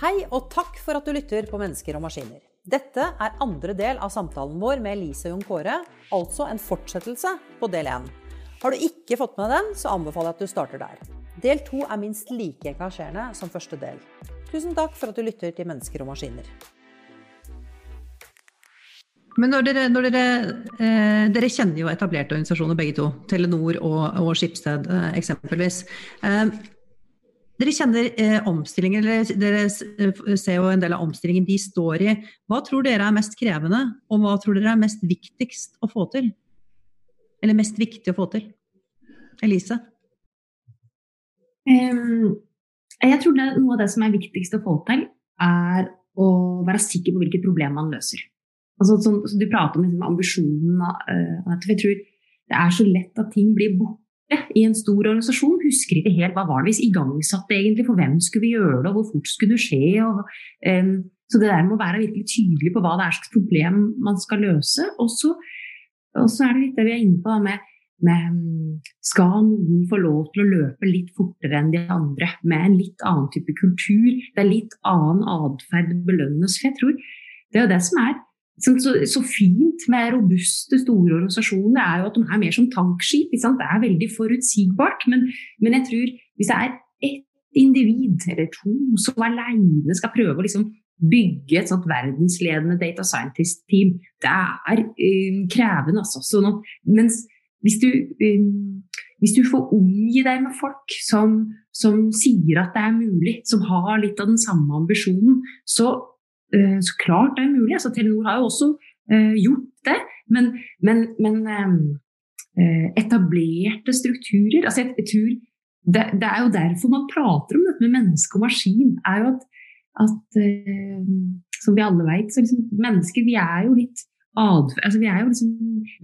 Hei og takk for at du lytter på Mennesker og maskiner. Dette er andre del av samtalen vår med Elise Jon Kåre, altså en fortsettelse på del én. Har du ikke fått med den, så anbefaler jeg at du starter der. Del to er minst like engasjerende som første del. Tusen takk for at du lytter til Mennesker og maskiner. Men når dere, når dere, eh, dere, kjenner jo etablerte organisasjoner begge to, Telenor og, og Skipsted eh, eksempelvis. Eh, dere kjenner eh, omstillingen, eller dere eh, ser jo en del av omstillingen de står i. Hva tror dere er mest krevende, og hva tror dere er mest viktigst å få til? Eller mest viktig å få til? Elise? Um, jeg tror det, noe av det som er viktigst å få til, er å være sikker på hvilket problem man løser. Altså, så, så du prater om liksom, ambisjonen. Uh, jeg tror det er så lett at ting blir borte i en stor organisasjon. Husker ikke helt hva var det vi igangsatte egentlig, for hvem skulle vi gjøre det, og hvor fort skulle det skje. Og, um, så det der med å være virkelig tydelig på hva det er slags problem man skal løse. Og så, er det litt det vi er inne på med, med Skal noen få lov til å løpe litt fortere enn de andre med en litt annen type kultur? Det er litt annen atferd belønnes. For jeg tror det er jo det som er så, så, fint med robuste, store organisasjoner er jo at de er mer som tankskip. Det er veldig forutsigbart. Men, men, jeg tror hvis det er ett individ eller to som alene skal prøve å liksom bygge et sånt verdensledende data scientist-team, det er um, krevende. Altså. Sånn at, mens hvis du, um, hvis du får omgi deg med folk som, som sier at det er mulig, som har litt av den samme ambisjonen, så så klart det er mulig. Altså, Telenor har jo også uh, gjort det. Men, men, men uh, etablerte strukturer altså jeg, tror det, det, er jo derfor man prater om dette med menneske og maskin. er jo at, at Som vi alle vet, så liksom, mennesker vi er jo litt adferd altså, vi, liksom,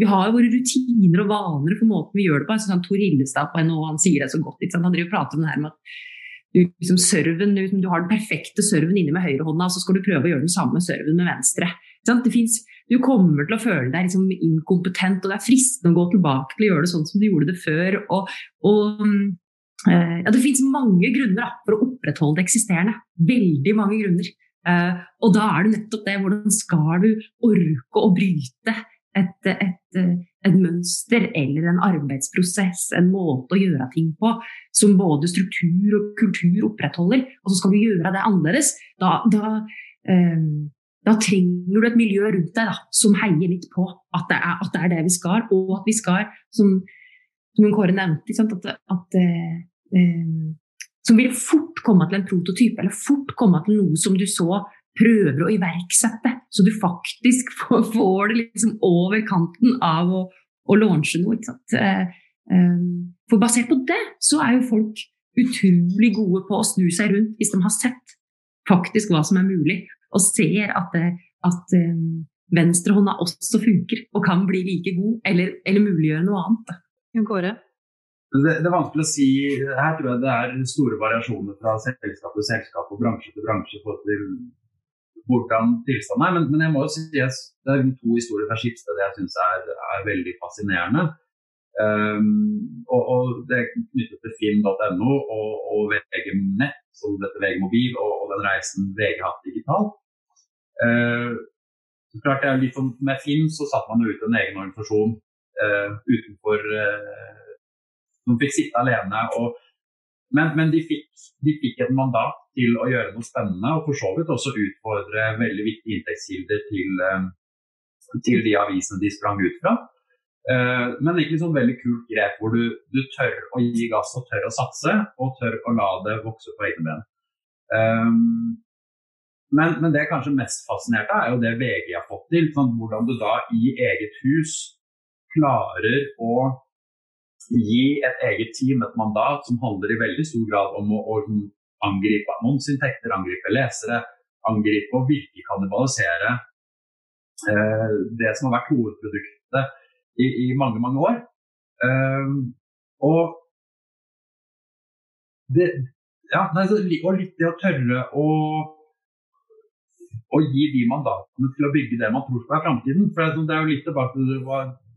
vi har jo våre rutiner og vaner for måten vi gjør det på. Altså, sånn, Tor Hillestad på NHO han sier det så godt. Han driver og prater om det her med at du, liksom serven, du, du, har den perfekte serven inne med høyrehånda, og så skal du prøve å gjøre den samme serven med venstre. Finnes, du kommer til å føle deg liksom inkompetent, og det er fristende å gå tilbake til å gjøre det sånn som du gjorde det før. Og, og uh, ja, det finnes mange grunner da, for å opprettholde det eksisterende. Veldig mange grunner. Uh, og da er det nettopp det, hvordan skal du orke å bryte et, et, et, mønster eller en arbeidsprosess, en måte å gjøre ting på, som både struktur og kultur opprettholder, og så skal du gjøre det annerledes, da, da, um, da trenger du et miljø rundt deg da, som heier litt på at det, er, at det, er, det vi skal, og at vi skal, som, som Kåre nevnte, at, at um, som vil fort komme til en prototype, eller fort komme til noe som du så prøver å iverksette, så du faktisk får, får det liksom over kanten av å, å launche noe. Ikke sant? for basert på det, så er jo folk utrolig gode på å snu seg rundt hvis de har sett faktisk hva som er mulig, og ser at, det, at um, venstrehånda også funker og kan bli like god, eller, eller muliggjøre noe annet. Kåre? Det, det, er vanskelig å si. Her tror jeg det er store variasjoner fra selskap til selskap og bransje til bransje til hvordan tilstanden er. Men, men, jeg må jo si at det er to historier fra Skipsted jeg syns er, er, veldig fascinerende. Um, og, og, det er knyttet til finn.no og, og VG Nett, som dette VG Mobil, og, og, den reisen VG hatt digitalt. Uh, klart det er litt sånn, Med Finn så satte man ut en egen organisasjon uh, utenfor uh, Som fikk sitte alene. Og, men, men de, fikk, de, fikk, et mandat til å gjøre noe spennende, og for så vidt også utfordre veldig viktige inntektskilder til, eh, til de avisene de sprang ut fra. Uh, men egentlig sånn veldig kult grep hvor du, du, tør å gi gass og tør å satse, og tør å la det vokse på egne ben. Um, men, men, det kanskje mest fascinerte er jo det VG har fått til. Sånn, hvordan du da i eget hus klarer å gi et eget team et mandat som handler i veldig stor grad om å, å angripe annonseinntekter, angripe lesere, angripe og virkelig kannibalisere eh, det som har vært hovedproduktet i, i mange, mange år. Eh, og det, ja, og litt det å tørre å, å gi de mandatene til å bygge det man tror skal være framtiden. Det er jo litt tilbake til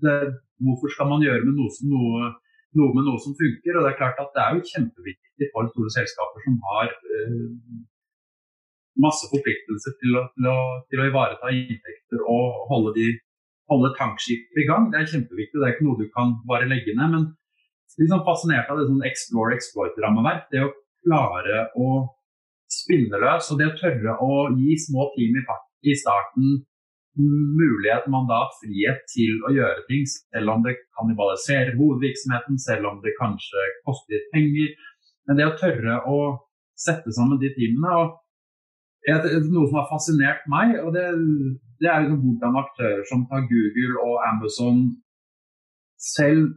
det, hvorfor skal man gjøre noe, som, noe, noe, med noe som funker? Og Det er klart at det er jo kjempeviktig for store selskaper som har uh, masse forpliktelser til å, til, å, til å, ivareta inntekter og holde, de, holde tankskipet i gang. Det er kjempeviktig, det er ikke noe du kan bare legge ned. Men liksom fascinert av det sånn explore exploit-rammeverk. Det å klare å spinne løs og det å tørre å gi små team i, i starten mulighet, mandat, frihet til å gjøre ting, selv om det kannibaliserer hovedvirksomheten, selv om det kanskje koster penger. Men det å tørre å sette sammen de teamene og Noe som har fascinert meg, og det, det er liksom hvordan aktører som Google og Amazon selv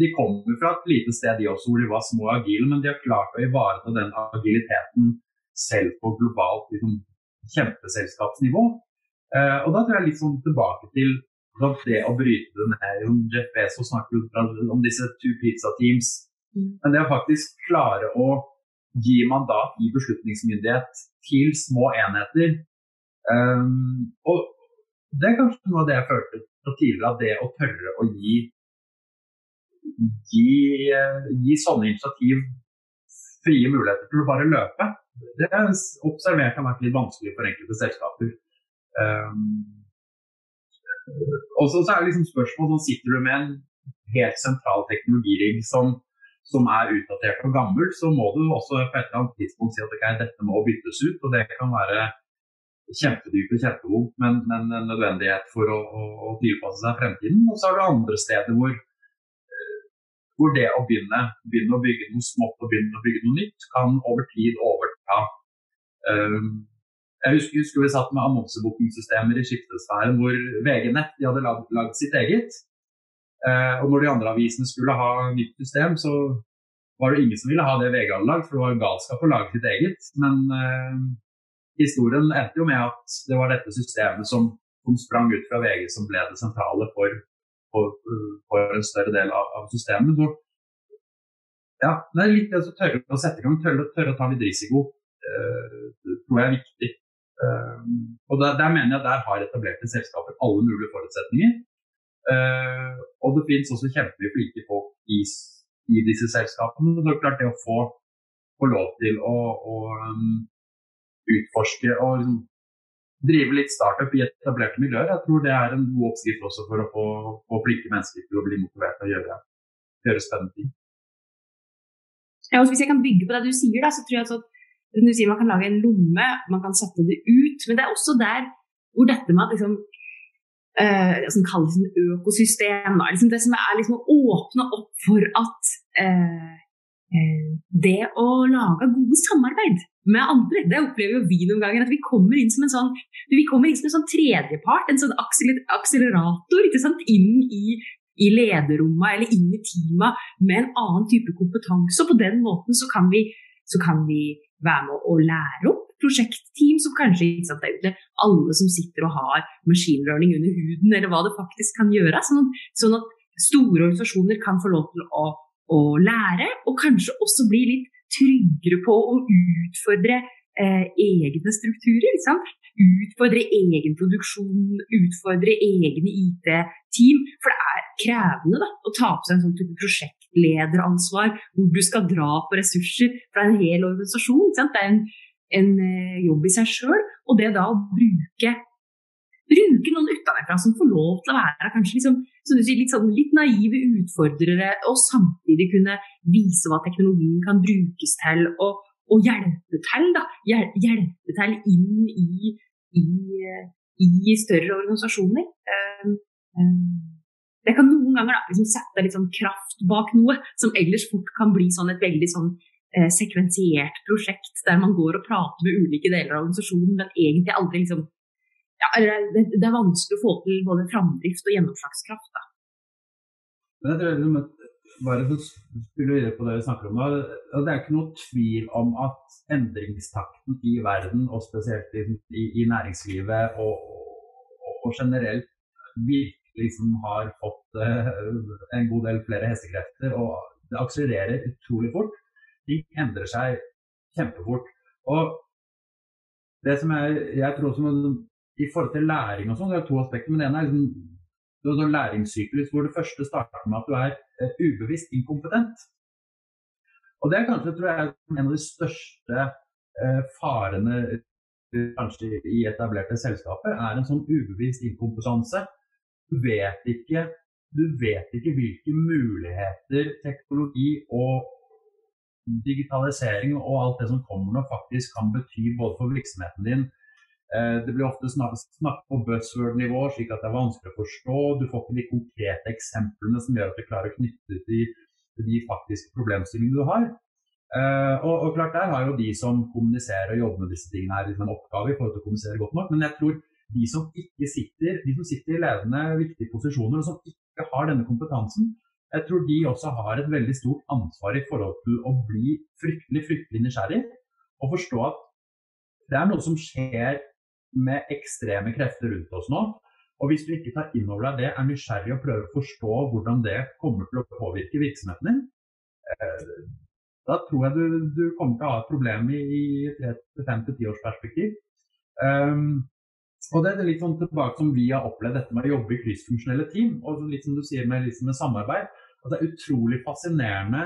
De kommer fra et lite sted de også, hvor de var små og agile, men de har klart å ivareta den agiliteten selv på globalt liksom, kjempeselskapsnivå. Uh, og da tror jeg litt sånn tilbake til det å bryte det ned. Jeff Bezos snakker om disse two pizza teams. Mm. Men det å faktisk klare å gi mandat, i beslutningsmyndighet til små enheter um, Og det er kanskje noe av det jeg følte tidligere, at det å tørre å gi, gi, gi sånne initiativ frie muligheter til å bare løpe, det er observert har vært litt vanskelig for enkelte selskaper. Um, og så er det liksom spørsmål Nå Sitter du med en helt sentral teknologirigg som, som, er utdatert og gammel, så må du også på et eller annet tidspunkt si at okay, dette må byttes ut. Og det kan være kjempedypt og kjempevondt, men, men, en nødvendighet for å, å, å, tilpasse seg fremtiden. Og så er det andre steder hvor, eh, hvor det å begynne, begynne, å bygge noe smått og begynne å bygge noe nytt, kan over tid overta um, jeg husker, husker vi satt med annonsebookingsystemer i skiftesfæren hvor VG-nett de hadde lagd sitt eget. Eh, og når de andre avisene skulle ha nytt system, så var det ingen som ville ha det VG hadde lagd, for det var galskap å lage sitt eget. Men eh, historien endte jo med at det var dette systemet som, som sprang ut fra VG som ble det sentrale for, for, for en større del av, av systemet. Så, ja, det er litt det å tørre å sette i gang, tørre, tørre å ta litt risiko. Det tror jeg er viktig. Ehm, og der, der, mener jeg der har etablerte selskaper alle mulige forutsetninger. Uh, og det finnes også kjempemye flinke folk i, i, disse selskapene. Det er klart det å få, få lov til å, å um, utforske og liksom, drive litt startup i etablerte miljøer, jeg tror det er en god oppskrift også for å få, få flinke mennesker til å bli motivert å gjøre, gjøre spennende ting. Ja, og hvis jeg kan bygge på det du sier, da, så tror jeg at du sier man kan lage en lomme, man kan sette det ut. Men det er også der hvor dette med at liksom, uh, som kalles økosystem, da, liksom det som er liksom å åpne opp for at uh, uh, det å lage gode samarbeid med andre, det opplever jo vi noen ganger. At vi kommer inn som en sånn, vi kommer inn som en sånn tredjepart, en sånn akselerator ikke sant, inn i i lederrommet eller inn i teamet med en annen type kompetanse. Og på den måten så kan vi, så kan vi være med å lære opp prosjektteam som kanskje ikke det er alle som sitter og har machine learning under huden, eller hva det faktisk kan gjøre. Sånn at, sånn at store organisasjoner kan få lov til å, å, lære, og kanskje også bli litt tryggere på å utfordre eh, egne strukturer. Utfordre egen produksjon, utfordre egne IT-team. For det er krevende da, å ta på seg en sånn type prosjektlederansvar hvor du skal dra på ressurser fra en hel organisasjon. Det er en, en eh, jobb i seg sjøl. Og det da å bruke, bruke noen utenfra som får lov til å være kanskje liksom, sier, litt, sånn, litt, naive utfordrere, og samtidig kunne vise hva teknologien kan brukes til, og, og hjelpe til. Da. Hjelpe til inn i, i, i større organisasjoner. Um, um, det kan noen ganger da, liksom sette litt sånn kraft bak noe, som ellers fort kan bli sånn et veldig sånn eh, sekvensiert prosjekt der man går og prater med ulike deler av organisasjonen, men egentlig aldri liksom ja, det, det, er vanskelig å få til både framdrift og gjennomslagskraft. Da. Men jeg tror bare for å spille videre på det vi snakker om da, Det er ikke noe tvil om at endringstakten i verden, og spesielt i, i, i næringslivet og, og, og, generelt, virkelig liksom har fått uh, en god del flere hestekrefter, og det akselererer utrolig fort. Ting endrer seg kjempefort. Og det som jeg, jeg tror som I forhold til læring og sånn, det er to aspekter. Men det ene er liksom en sånn læringssyklus hvor det første starter med at du er ubevisst inkompetent. Og det er kanskje tror jeg, en av de største uh, farene kanskje i etablerte selskaper, er en sånn ubevisst inkompetanse. Du vet ikke, du vet ikke hvilke muligheter teknologi og digitalisering og alt det som kommer nå, faktisk kan bety både for virksomheten din Eh, det blir ofte snakk på buzzword-nivå, slik at det er vanskelig å forstå. Du får ikke de konkrete eksemplene som gjør at du klarer å knytte til de faktiske problemstillingene du har. Uh, og, og, klart Der har jo de som kommuniserer og jobber med disse tingene her liksom en oppgave i forhold til å kommunisere godt nok. Men jeg tror de som ikke sitter, de som sitter i ledende, viktige posisjoner og som ikke har denne kompetansen, jeg tror de også har et veldig stort ansvar i forhold til å bli fryktelig, fryktelig nysgjerrig og forstå at det er noe som skjer med ekstreme krefter rundt oss nå. Og hvis du ikke tar inn over deg det, er nysgjerrig og prøver å forstå hvordan det kommer til å påvirke virksomheten din, eh, da tror jeg du, du kommer til å ha et problem i, til ti års perspektiv. Um, og det er litt sånn tilbake som vi har opplevd dette med å jobbe i kryssfunksjonelle team, og litt som du sier med, liksom med samarbeid. at Det er utrolig fascinerende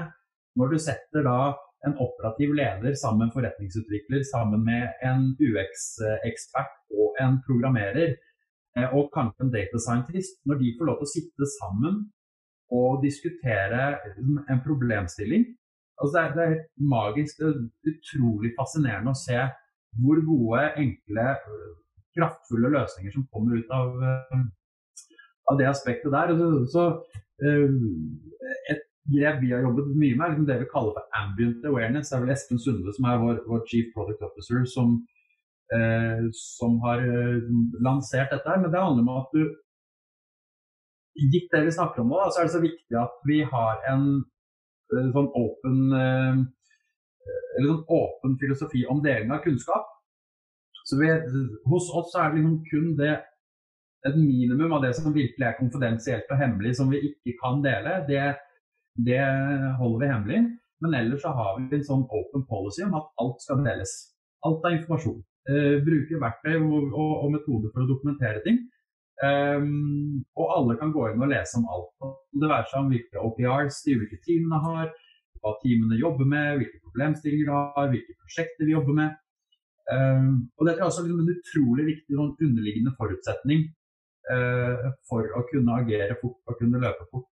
når du setter da en operativ leder sammen med en forretningsutvikler, sammen med en UX-ekspert og en programmerer, eh, og kanskje en data scientist, når de får lov til å sitte sammen og diskutere en problemstilling altså det, er, helt magisk. Er utrolig fascinerende å se hvor gode, enkle, kraftfulle løsninger som kommer ut av, eh, av det aspektet der. Så, så eh, et grep vi har jobbet mye med, er liksom det vi kaller for ambient awareness. Det er vel Espen Sunde som er vår, vår chief product officer, som, eh, som har eh, lansert dette. her, Men det handler om at du Gitt det vi snakker om nå, så er det så viktig at vi har en eh, sånn åpen eh, eller sånn åpen filosofi om deling av kunnskap. Så vi, hos oss er det liksom kun det et minimum av det som virkelig er konfidensielt og hemmelig, som vi ikke kan dele. Det det holder vi hemmelig. Men ellers så har vi en sånn open policy om at alt skal deles. Alt er informasjon. Eh, bruke verktøy og, og, og, metoder for å dokumentere ting. Um, og alle kan gå inn og lese om alt. Det være seg om hvilke OPRs de ulike teamene har, hva teamene jobber med, hvilke problemstillinger de har, hvilke prosjekter vi jobber med. Um, og Dette er også liksom en utrolig viktig sånn underliggende forutsetning uh, for å kunne agere fort og kunne løpe fort.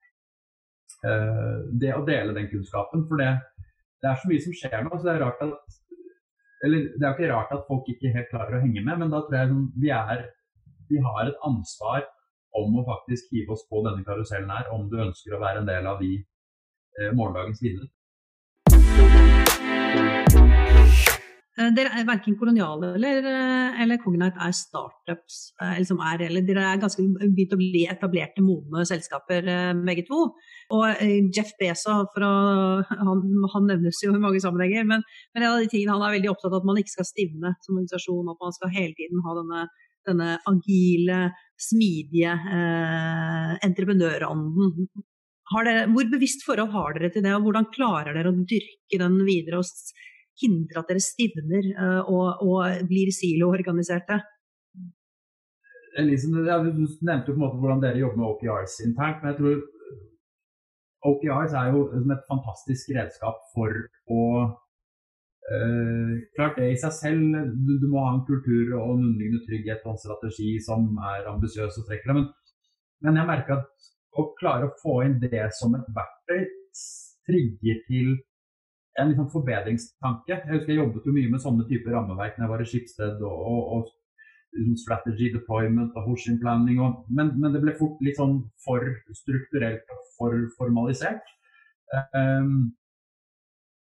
Eh, det å dele den kunnskapen. For det, det, er så mye som skjer nå. så det er rart at eller Det er jo ikke rart at folk ikke helt klarer å henge med, men da tror jeg vi, er, vi har et ansvar om å faktisk hive oss på denne karusellen her, om du ønsker å være en del av de eh, morgendagens vinnere. Eh, dere er verken koloniale eller, eh, eller Cognite er startups. Liksom er, eller dere er ganske begynt å bli etablerte, modne selskaper begge to. Og Jeff Beza, han, han, nevnes jo i mange sammenhenger, men, men, en av de tingene han er veldig opptatt av at man ikke skal stivne som organisasjon, at man skal hele tiden ha denne, denne agile, smidige eh, entreprenørånden. Hvor bevisst forhold har dere til det, og hvordan klarer dere å dyrke den videre? og hindre at dere stivner uh, og, og, blir siloorganiserte? Liksom, du nevnte jo på en måte hvordan dere jobber med OKRs internt. men jeg tror OKRs er jo et fantastisk redskap for å øh, Klart det i seg selv, du, du, må ha en kultur og en underliggende trygghet og en strategi som er ambisiøs og trekker det. Men, men jeg merker at å klare å få inn det som et verktøy trigger til en liksom forbedringstanke. Jeg husker jeg jobbet jo mye med sånne typer rammeverk når jeg var i Skipsted. og, og, og liksom strategy deployment og Hoshin planning. Men, men, det ble fort litt sånn for strukturelt og for formalisert. Um,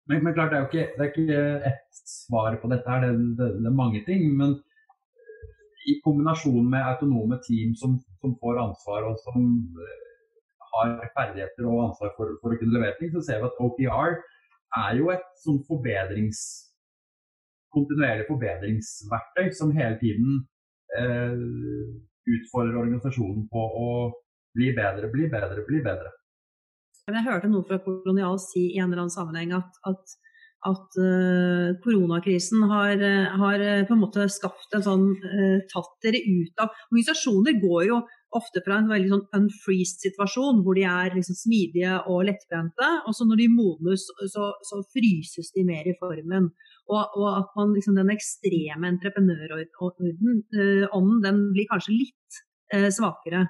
men, men, klart, det er jo ikke, det er ikke ett svar på dette, her, det, det, det, er mange ting. Men i kombinasjon med autonome team som, som får ansvar og som uh, har ferdigheter og ansvar for, for, å kunne levere ting, så ser vi at OPR er jo et sånn forbedrings kontinuerlig forbedringsverktøy som hele tiden eh, utfordrer organisasjonen på å bli bedre, bli bedre, bli bedre. Jeg hørte noe fra Kolonial si i en eller annen sammenheng at, at, at uh, koronakrisen har, har, på en måte skapt en sånn uh, tatt dere ut av Organisasjoner går jo ofte fra en veldig sånn unfreezed situasjon, hvor de er liksom smidige og lettbente. Og så når de modnes, så, så fryses de mer i formen. Og, og at man, liksom, den ekstreme entreprenørånden, øh, den blir kanskje litt eh, svakere.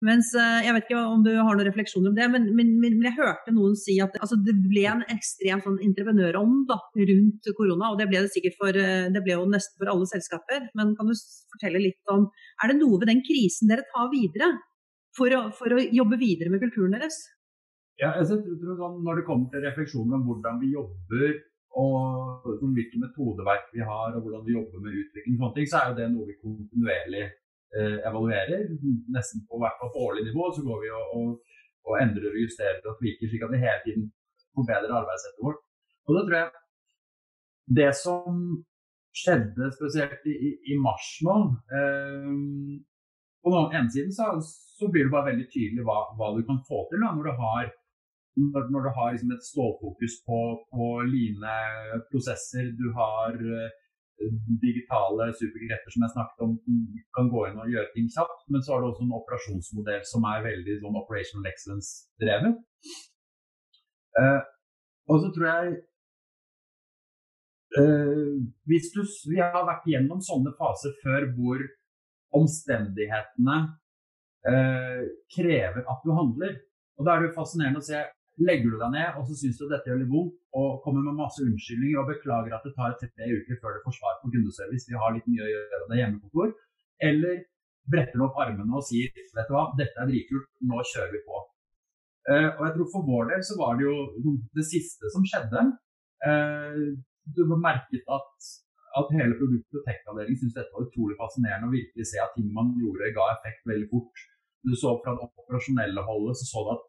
Mens, eh, Jeg vet ikke om du har noen refleksjoner om det, men, men, men jeg hørte noen si at altså, det ble en ekstrem sånn, entreprenørånd rundt korona. og Det ble det sikkert for, eh, det ble jo nesten for alle selskaper. Men kan du fortelle litt om, er det noe ved den krisen dere tar videre for å, for å jobbe videre med kulturen deres? Ja, jeg tror sånn, Når det kommer til refleksjoner om hvordan vi jobber og hvilke metodeverk vi har og hvordan vi jobber med utvikling, sånne ting, så er jo det noe vi kontinuerlig evaluerer, nesten på hvert fall på årlig nivå. Så går vi og, og, og endrer og justerer og tweaker, slik at vi hele tiden forbedrer arbeidssettet vårt. Og da tror jeg det som skjedde spesielt i, i mars nå eh, På den ene siden så, så, blir det bare veldig tydelig hva, hva du kan få til da, når du har, når, når du har liksom et stålfokus på, på line prosesser. Du har eh, digitale superkrefter som jeg snakket om, kan gå inn og gjøre ting kjapt. Men så har du også en operasjonsmodell som er veldig sånn operational excellence-drevet. Uh, og så tror jeg uh, hvis du, Vi har vært gjennom sånne faser før hvor omstendighetene uh, krever at du handler. Og Da er det jo fascinerende å se Legger du deg ned og så syns du dette gjør litt vondt, og kommer med masse unnskyldninger og beklager at det tar tre uker før du får svar på kundeservice, vi har litt mye å gjøre, det hjemmekontor, eller bretter du opp armene og sier vet du hva, dette er dritkult, nå kjører vi på. Uh, og jeg tror For vår del så var det jo det siste som skjedde. Uh, du merket at, at hele produktet og tech-avdelingen syntes dette var utrolig fascinerende å virkelig se at ting man gjorde ga effekt veldig fort. Du så Fra det operasjonelle holdet så så du at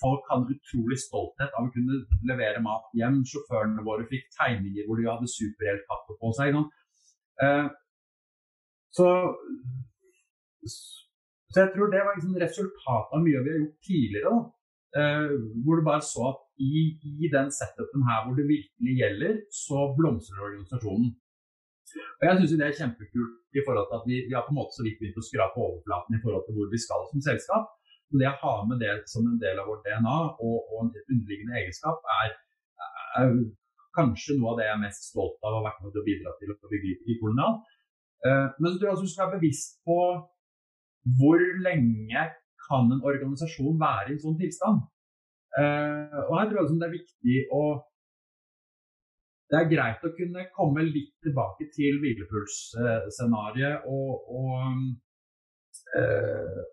folk hadde utrolig stolthet av å kunne levere mat hjem. Sjåførene våre fikk tegninger hvor de hadde superheltkapper på seg. Eh, så, så, jeg tror det var liksom resultatet av mye vi har gjort tidligere. Eh, hvor du bare så at i, i, den setupen her hvor det virkelig gjelder, så blomstrer organisasjonen. Og Jeg syns det er kjempekult i forhold til at vi, vi har på en måte så vidt begynt å skrape overflaten i forhold til hvor vi skal som selskap. Så det å ha med det som en del av vårt DNA og, og en underliggende egenskap, er, er, kanskje noe av det jeg er mest stolt av å ha vært med til å bidra til å bygge i Kolonial. Uh, men så tror jeg også du skal være bevisst på hvor lenge kan en organisasjon være i en sånn tilstand. Uh, og her tror jeg det er viktig å Det er greit å kunne komme litt tilbake til hvilepulsscenarioet og, og uh,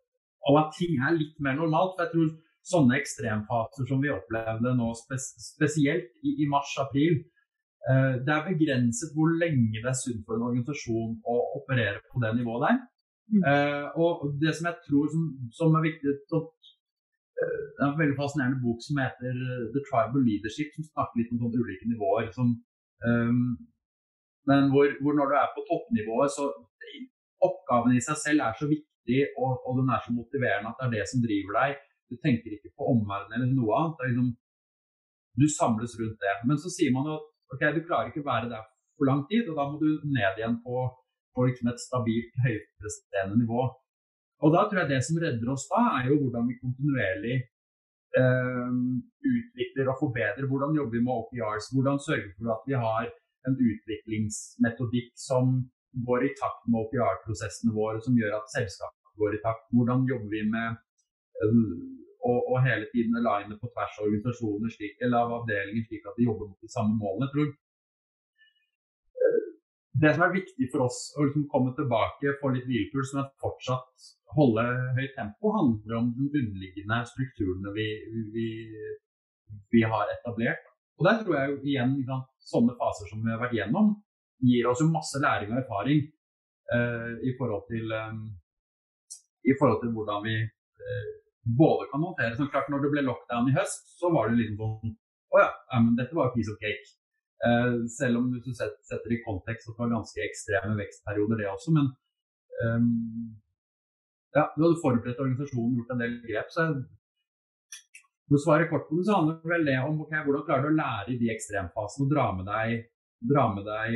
og at ting er litt mer normalt. For jeg tror sånne ekstremfaser som vi opplevde nå, spes spesielt i, i mars-april, eh, det er begrenset hvor lenge det er sunt for en organisasjon å operere på det nivået der. Mm. Eh, og det som jeg tror som, som er viktig så, eh, Det er en veldig fascinerende bok som heter The Tribal Leadership, som snakker litt om sånne ulike nivåer. Som, um, men hvor, hvor, når du er på toppnivået, så oppgaven i seg selv er så viktig viktig, og, og, den er så motiverende at det er det som driver deg. Du tenker ikke på omverdenen eller noe annet. Liksom, du samles rundt det. Men så sier man jo at ok, du klarer ikke å være der for lang tid, og da må du ned igjen på, på liksom et stabilt, høypresterende nivå. Og da tror jeg det som redder oss da, er jo hvordan vi kontinuerlig eh, utvikler og forbedrer. Hvordan jobber vi med OPRs? Hvordan sørger vi for at vi har en utviklingsmetodikk som går i takt med OPR-prosessene våre, som gjør at selskapet går i takt. Hvordan jobber vi med å og hele tiden aligner på tvers av organisasjoner slik, eller av avdelinger, slik at de jobber mot de samme målene. Tror eh, det som er viktig for oss å liksom komme tilbake, få litt hvilepuls, men fortsatt holde høyt tempo, handler om den underliggende strukturene vi, vi, vi har etablert. Og der tror jeg jo igjen sånne faser som vi har vært gjennom, gir oss jo masse læring og erfaring uh, i, forhold til, um, i forhold til hvordan vi uh, både kan håndtere som klart Når det ble lockdown i høst, så var det liksom sånn Å ja, men dette var piece of cake. Uh, selv om hvis du setter i kontekst at det var ganske ekstreme vekstperioder, det også. Men um, ja, du hadde forberedt organisasjonen, gjort en del grep. så for å svare kort på det, så handler det vel det om okay, hvordan klarer du å lære i de ekstremfasene og dra med deg dra med deg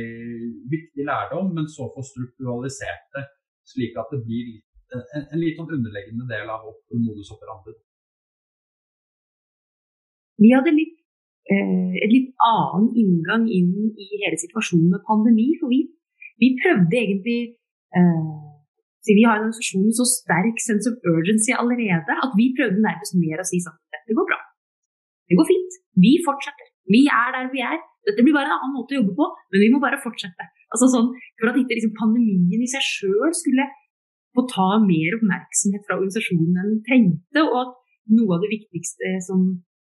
viktig lærdom, men så få strukturalisert det slik at det blir en, en litt sånn underliggende del av modus operandi. Vi hadde litt, eh, et litt annen inngang inn i hele situasjonen med pandemi. For vi, vi prøvde egentlig eh, Vi har en organisasjon med så sterk sense of urgency allerede at vi prøvde nærmest mer å si sånn Det går bra. Det går fint. Vi fortsetter. Vi er der vi er. Dette blir bare en annen måte å jobbe på, men vi må bare fortsette. Altså sånn, for at ikke liksom, pandemien i seg sjøl skulle få ta mer oppmerksomhet fra organisasjonen enn den trengte, og at noe av det viktigste som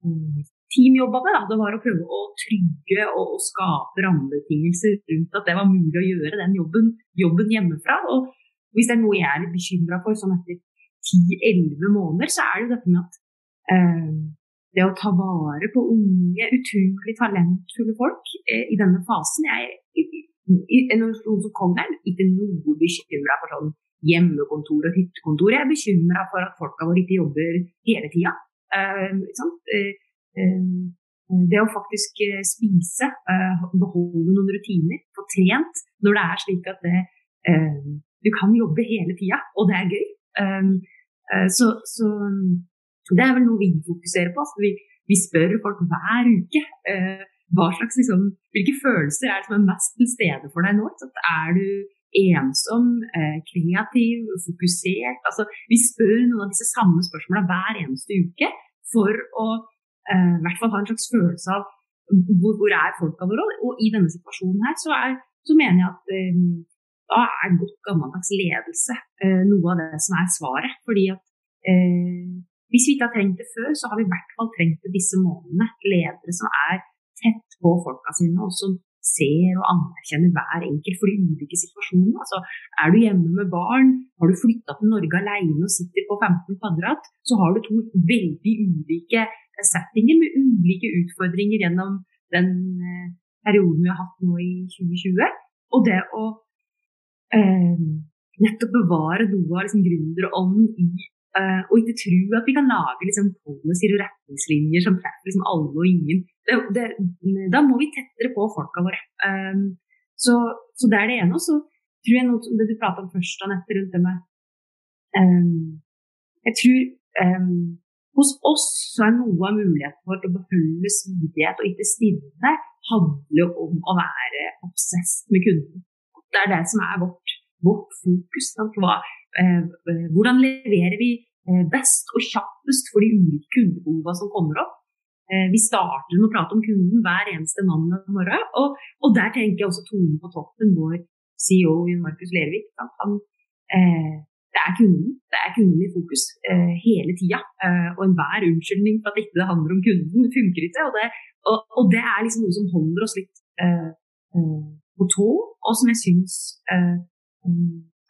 um, team jobba med, da, det var å prøve å trygge og, og skape rammebetingelser rundt at det var mulig å gjøre den jobben, jobben hjemmefra. Og hvis det er noe jeg er litt bekymra for sånn etter 10-11 måneder, så er det jo dette med at eh, det å ta vare på unge, utrolig talentfulle folk eh, i denne fasen jeg, er En organisasjon som Cognern ikke noe bekymra for sånn hjemmekontor og hyttekontor. Jeg er bekymra for at folka våre ikke jobber hele tida. Uh, uh, uh, det å faktisk eh, spise, eh, beholde noen rutiner, få trent når det er slik at det, du kan jobbe hele tida, og det er gøy. så, så det er vel noe vi fokuserer på. vi, vi, spør folk hver uke eh, slags, liksom, hvilke følelser er det som er mest til stede for deg nå. Så er du ensom, eh, kreativ, fokusert? Altså, vi spør noen av disse samme spørsmålene hver eneste uke for å eh, hvert fall ha en slags følelse av hvor, hvor er folka våre. Og i denne situasjonen her så, er, så mener jeg at eh, da er godt gammeldags ledelse noe av det som er svaret. Fordi at hvis vi ikke har trengt det før, så har vi i hvert fall trengt det disse månedene. Ledere som er tett på folka sine, og som ser og anerkjenner hver enkelt for de ulike situasjonene. Altså, er du hjemme med barn, har du flytta til Norge alene og sitter på 15 kvadrat, så har du to veldig ulike settinger med ulike utfordringer gjennom den eh, perioden vi har hatt nå i 2020. Og det å eh, nettopp bevare noe av liksom, gründerånden i Uh, og ikke tro at vi kan lage liksom, policies og retningslinjer som treffer liksom, alle og ingen. Det, det, da må vi tettere på folka våre. Um, så, så, det er det ene. Og så tror jeg noe det du prata om først, Anette, rundt det med um, Jeg tror um, hos oss så er noe av muligheten for å beholde smidighet og ikke stivne handler om å være obsess med kunden. Det er det som er vårt, vårt fokus. Hva, Eh, eh, hvordan leverer vi eh, best og kjappest for de ulike kundebehovene som kommer opp? Vi starter med å prate om kunden hver eneste mandag morgen. Og, og, der tenker jeg også tonen på toppen, vår CEO Markus Lervik. Eh, det er kunden. Det er kunden i fokus eh, hele tida. Eh, og enhver unnskyldning for at ikke det handler om kunden, funker ikke. Og det, og, og det er liksom noe som holder oss litt på tå, og som jeg syns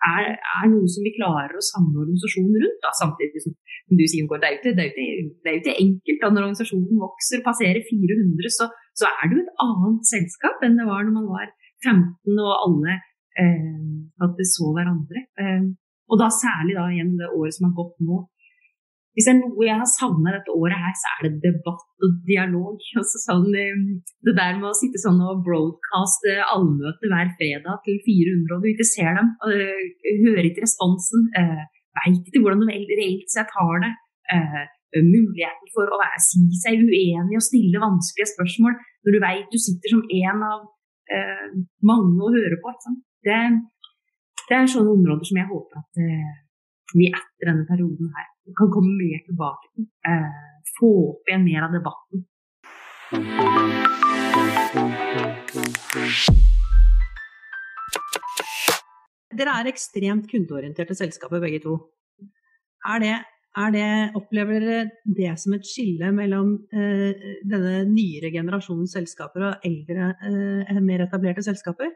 er, er, noe som vi klarer å samle organisasjonen rundt. Da, samtidig som, du sier, det er, jo ikke, det, er ikke, ikke enkelt. Da, når organisasjonen vokser, passerer 400, så, så, er det jo et annet selskap enn det var når man var 15 og alle eh, at det så hverandre. Eh, og da særlig da gjennom det året som har gått nå, hvis det er noe jeg har savna dette året her, så er det debatt og dialog. Altså sånn, eh, det der med å sitte sånn og broadcaste allmøte hver fredag til 400, og du ikke ser dem, og uh, hører ikke responsen, uh, veit ikke hvordan de reelt sett har det. Uh, muligheten for å være, si seg uenig og stille vanskelige spørsmål når du veit du sitter som en av mange å høre på. Det, det, er sånne områder som jeg håper at vi etter denne perioden her kan komme mer tilbake til. Eh, få opp igjen mer av debatten. Dere er ekstremt kundeorienterte selskaper begge to. Er det, er det, opplever dere det som et skille mellom eh, denne nyere generasjonens selskaper og eldre, eh, mer etablerte selskaper?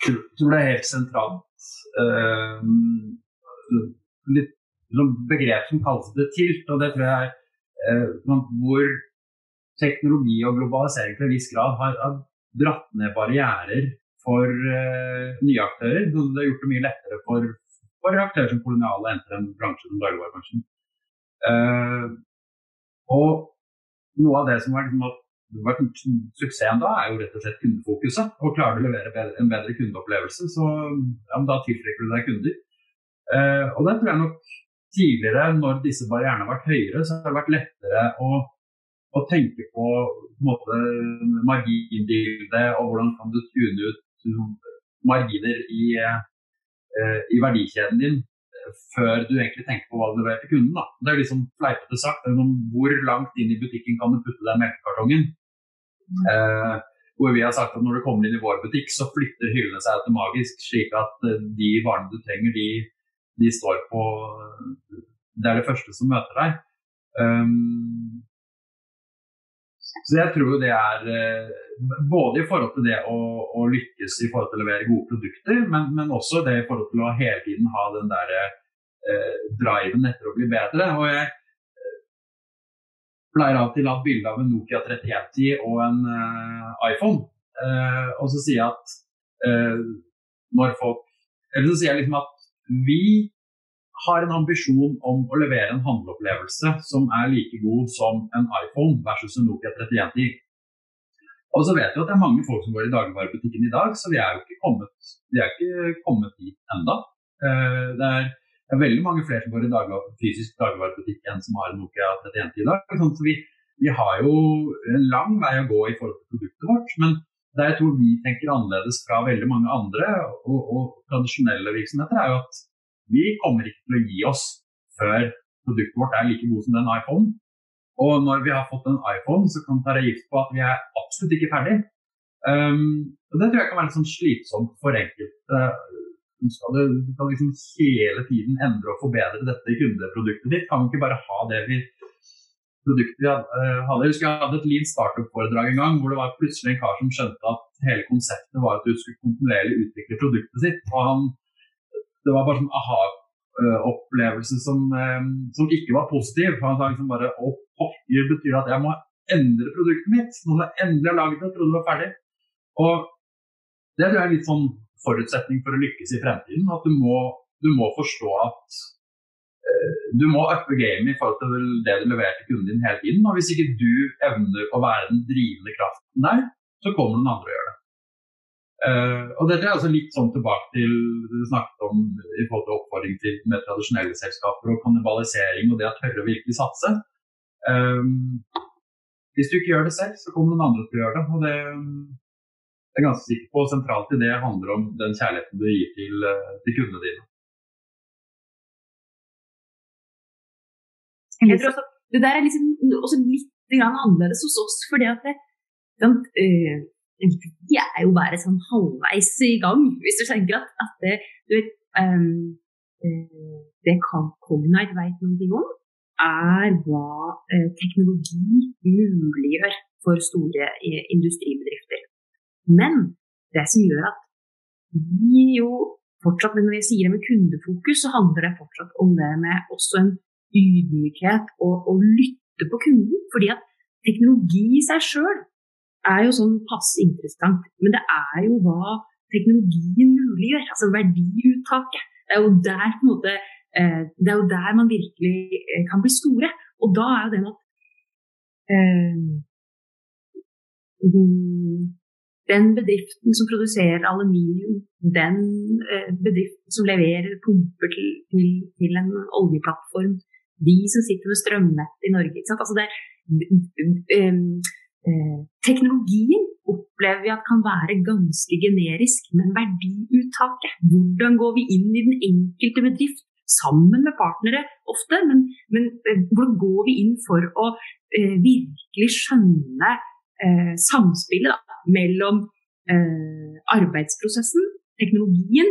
Kulturen er helt sentralt. Eh, litt begrep som kalles det tilt. og det tror jeg eh, Hvor teknologi og globalisering til en viss grad har, har dratt ned barrierer for eh, nye aktører. Det har gjort det mye lettere for, for aktører som koloniale enn en bransje som dagligvarebransjen. Eh, og noe av det som har liksom, vært suksessen da, er jo rett og slett kundefokuset. Og klarer du å levere bedre, en bedre kundeopplevelse, så ja, da tiltrekker du deg kunder. Eh, og det tror jeg nok tidligere, når disse barrierene har vært høyere, så har det vært lettere å, å tenke på, på måte, marginbildet og hvordan kan du tune ut marginer i, uh, i verdikjeden din før du egentlig tenker på hva du leverer til kunden. Da. Det er liksom fleipete sagt, hvor langt inn i butikken kan du putte den melkekartongen? Mm. Eh, hvor vi har sagt at når du kommer inn i vår butikk, så flytter hyllene seg automatisk, slik at de varene du trenger, de de står på Det er det første som møter deg. Um, så jeg tror det er eh, både i forhold til det å, å, lykkes i forhold til å levere gode produkter, men, men også det i forhold til å hele tiden ha den der eh, driven etter å bli bedre. Og jeg eh, pleier til å ha et bilde av en Nokia 3110 og en eh, iPhone. eh, og så sier jeg at uh, når folk Eller så sier jeg liksom at vi har en ambisjon om å levere en handleopplevelse som er like god som en iPhone versus en Nokia 3110. Og så vet vi at det er mange folk som går i dagligvarebutikken i dag, så vi er jo ikke kommet, vi er ikke kommet dit enda. Eh, det er, det er, veldig mange flere som går i daglig, fysisk dagligvarebutikk enn som har en Nokia 3110 i dag. Så vi, vi, har jo en lang vei å gå i forhold til produktet vårt. men der jeg tror vi tenker annerledes fra veldig mange andre og, og tradisjonelle virksomheter, er jo at vi kommer ikke til å gi oss før produktet vårt er like god som den iPhone. Og når vi har fått en iPhone, så kan vi ta gift på at vi er absolutt ikke ferdig. Um, og Det tror jeg kan være litt sånn slitsomt for enkelte. Du skal, du kan liksom hele tiden endre og forbedre dette kundeproduktet ditt. Kan vi ikke bare ha det vi produktet vi hadde. Jeg husker jeg hadde et Lean Startup-foredrag en gang hvor det var plutselig en kar som skjønte at hele konseptet var at du skulle kontinuerlig utvikle produktet sitt. og han det var bare sånn aha-opplevelse som, eh, som, ikke var positiv. Han sa liksom bare å pokker betyr at jeg må endre produktet mitt. Nå har jeg endelig laget det, trodde det var ferdig. Og det tror jeg er litt sånn forutsetning for å lykkes i fremtiden. At du må, du må forstå at eh, du må uppe gamet i forhold til det du leverer til kunden din hele tiden. Og hvis ikke du evner å være den drivende kraften der, så kommer noen andre og gjør det. Uh, og dette er altså litt sånn tilbake til det du snakket om i forhold til oppfordring til med tradisjonelle selskaper og kannibalisering og det å tørre å virkelig satse. Um, hvis du ikke gjør det selv, så kommer noen andre til å gjøre det. Og det jeg er ganske sikker på sentralt i det handler om den kjærligheten du gir til, til kundene dine. Jeg tror også, det der er liksom også litt annerledes hos oss. fordi at det, den, øh, vi er jo bare sånn halvveis i gang, hvis du tenker at, at det, du vet, um, det Cognite vet noe om, er hva uh, teknologi muliggjør for store uh, industribedrifter. Men det som gjør at vi jo fortsatt, når jeg sier det med kundefokus, så handler det fortsatt om det med også en ydmykhet og og lytte på kunden. Fordi at teknologi i seg sjøl er jo sånn passe interessant. Men det er jo hva teknologien muliggjør, altså verdiuttaket. Det er jo der, måte, eh, det er jo der man virkelig eh, kan bli store. Og da er jo det med at eh, den bedriften som produserer aluminium, den bedriften som leverer pumper til, til, til en oljeplattform, de som sitter med strømnett i Norge. Altså det, Eh, teknologien opplever vi at kan være ganske generisk, men verdiuttaket, hvordan går vi inn i den enkelte bedrift sammen med partnere ofte, men, men eh, hvordan går vi inn for å eh, virkelig skjønne eh, samspillet da, mellom arbeidsprosessen, teknologien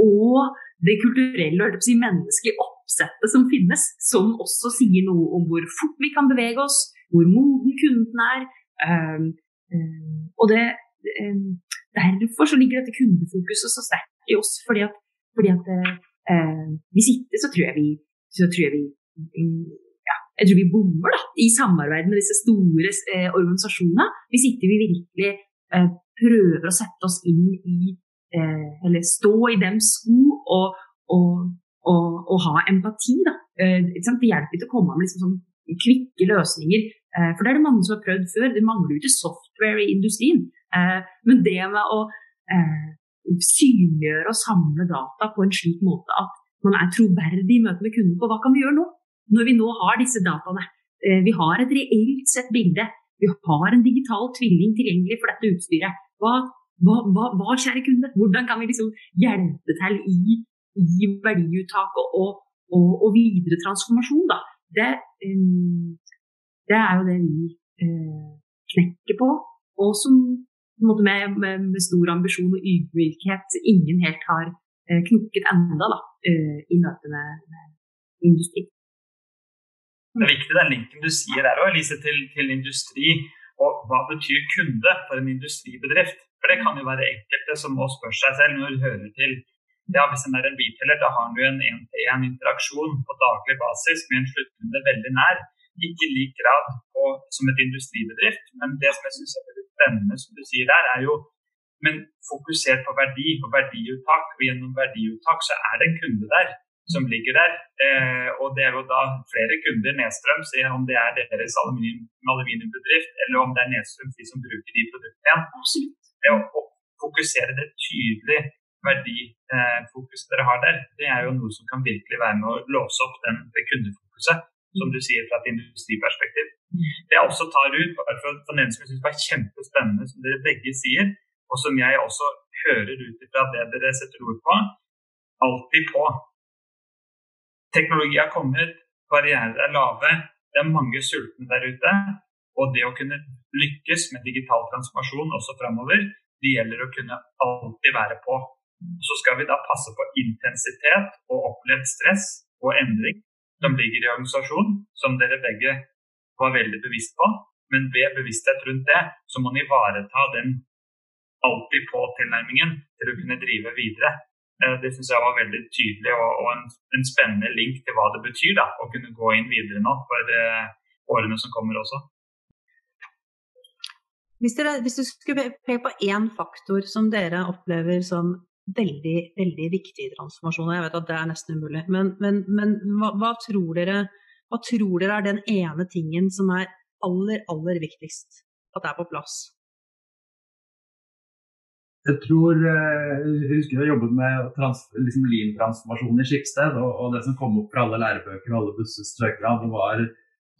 og det kulturelle og si, menneskelige oppsettet som finnes, som også sier noe om hvor fort vi kan bevege oss, hvor moden kunden er. Um, um, og det, um, Derfor så ligger dette kundefokuset så sterkt i oss. fordi at, fordi at uh, vi sitter, så tror jeg vi, så tror jeg vi ja, jeg tror vi bommer da, i samarbeid med disse store eh, organisasjonene. Hvis ikke vi virkelig eh, prøver å sette oss inn i eh, Eller stå i dems sko og, og, og, og, ha empati. Da. Eh, det hjelper ikke å komme med liksom sånn kvikke løsninger. Eh, for det er det mange som har prøvd før. Det mangler jo ikke software i industrien. Eh, men det med å synliggjøre og samle data på en slik måte at man er troverdig i møte med kunden på hva kan vi gjøre nå? Når vi nå har disse dataene. Vi har et reelt sett bilde. Vi har en digital tvilling tilgjengelig for dette utstyret. Hva, hva, hva, hva kjære kunde, hvordan kan vi liksom hjelpe til i, i verdiuttaket og, og, og, videre transformasjon? Da? Det, um, det er jo det vi uh, knekker på, og som med, med, med, stor ambisjon og ydmykhet ingen helt har uh, knukket enda da, uh, i møte med, med industri. Det er viktig den linken du sier der òg, Elise, til, til, industri. Og hva betyr kunde for en industribedrift? For det kan jo være enkelte som må spørre seg selv når du hører til ja, hvis en er en retailer, da har du en én-til-én-interaksjon på daglig basis med en sluttkunde veldig nær. Ikke i lik grad på, som et industribedrift, men det som jeg syns er veldig spennende, som du sier der, er jo men fokusert på verdi og verdiuttak. Og gjennom verdiuttak så er det en kunde der som ligger der. Eh, og det er jo da flere kunder nedstrøms, om det er deres aluminium, aluminiumbedrift eller om det er nedstrøms de som bruker de produktene igjen. Det å fokusere det tydelig verdifokuset dere har der, det er jo noe som kan virkelig være med å låse opp den, det kundefokuset, som du sier fra et industriperspektiv. Det jeg også tar ut, for den som jeg syns var kjempespennende, som dere begge sier, og som jeg også hører ut fra det dere setter ord på, alltid på. Teknologi har kommet, barrierer er lave, det er mange sultne der ute. Og det å kunne lykkes med digital transformasjon også framover, det gjelder å kunne alltid være på. Så skal vi da passe på intensitet og opplevd stress og endring som ligger i organisasjonen, som dere begge var veldig bevisst på. Men ved bevissthet rundt det, så må en ivareta den alltid på-tilnærmingen til å kunne drive videre. Eh, det syns jeg var veldig tydelig og, en, en, spennende link til hva det betyr da, å kunne gå inn videre nå for uh, årene som kommer også. Hvis, dere, hvis du skulle peke på én faktor som dere opplever som veldig, veldig viktig i transformasjonen, jeg vet at det er nesten umulig, men, men, men hva, hva, tror dere, hva tror dere er den ene tingen som er aller, aller viktigst at det er på plass? Jeg tror, eh, jeg husker jeg jobbet med trans, liksom lean-transformasjon i Skipsted, og, og, det som kom opp fra alle lærebøker og alle bussestrøkene det var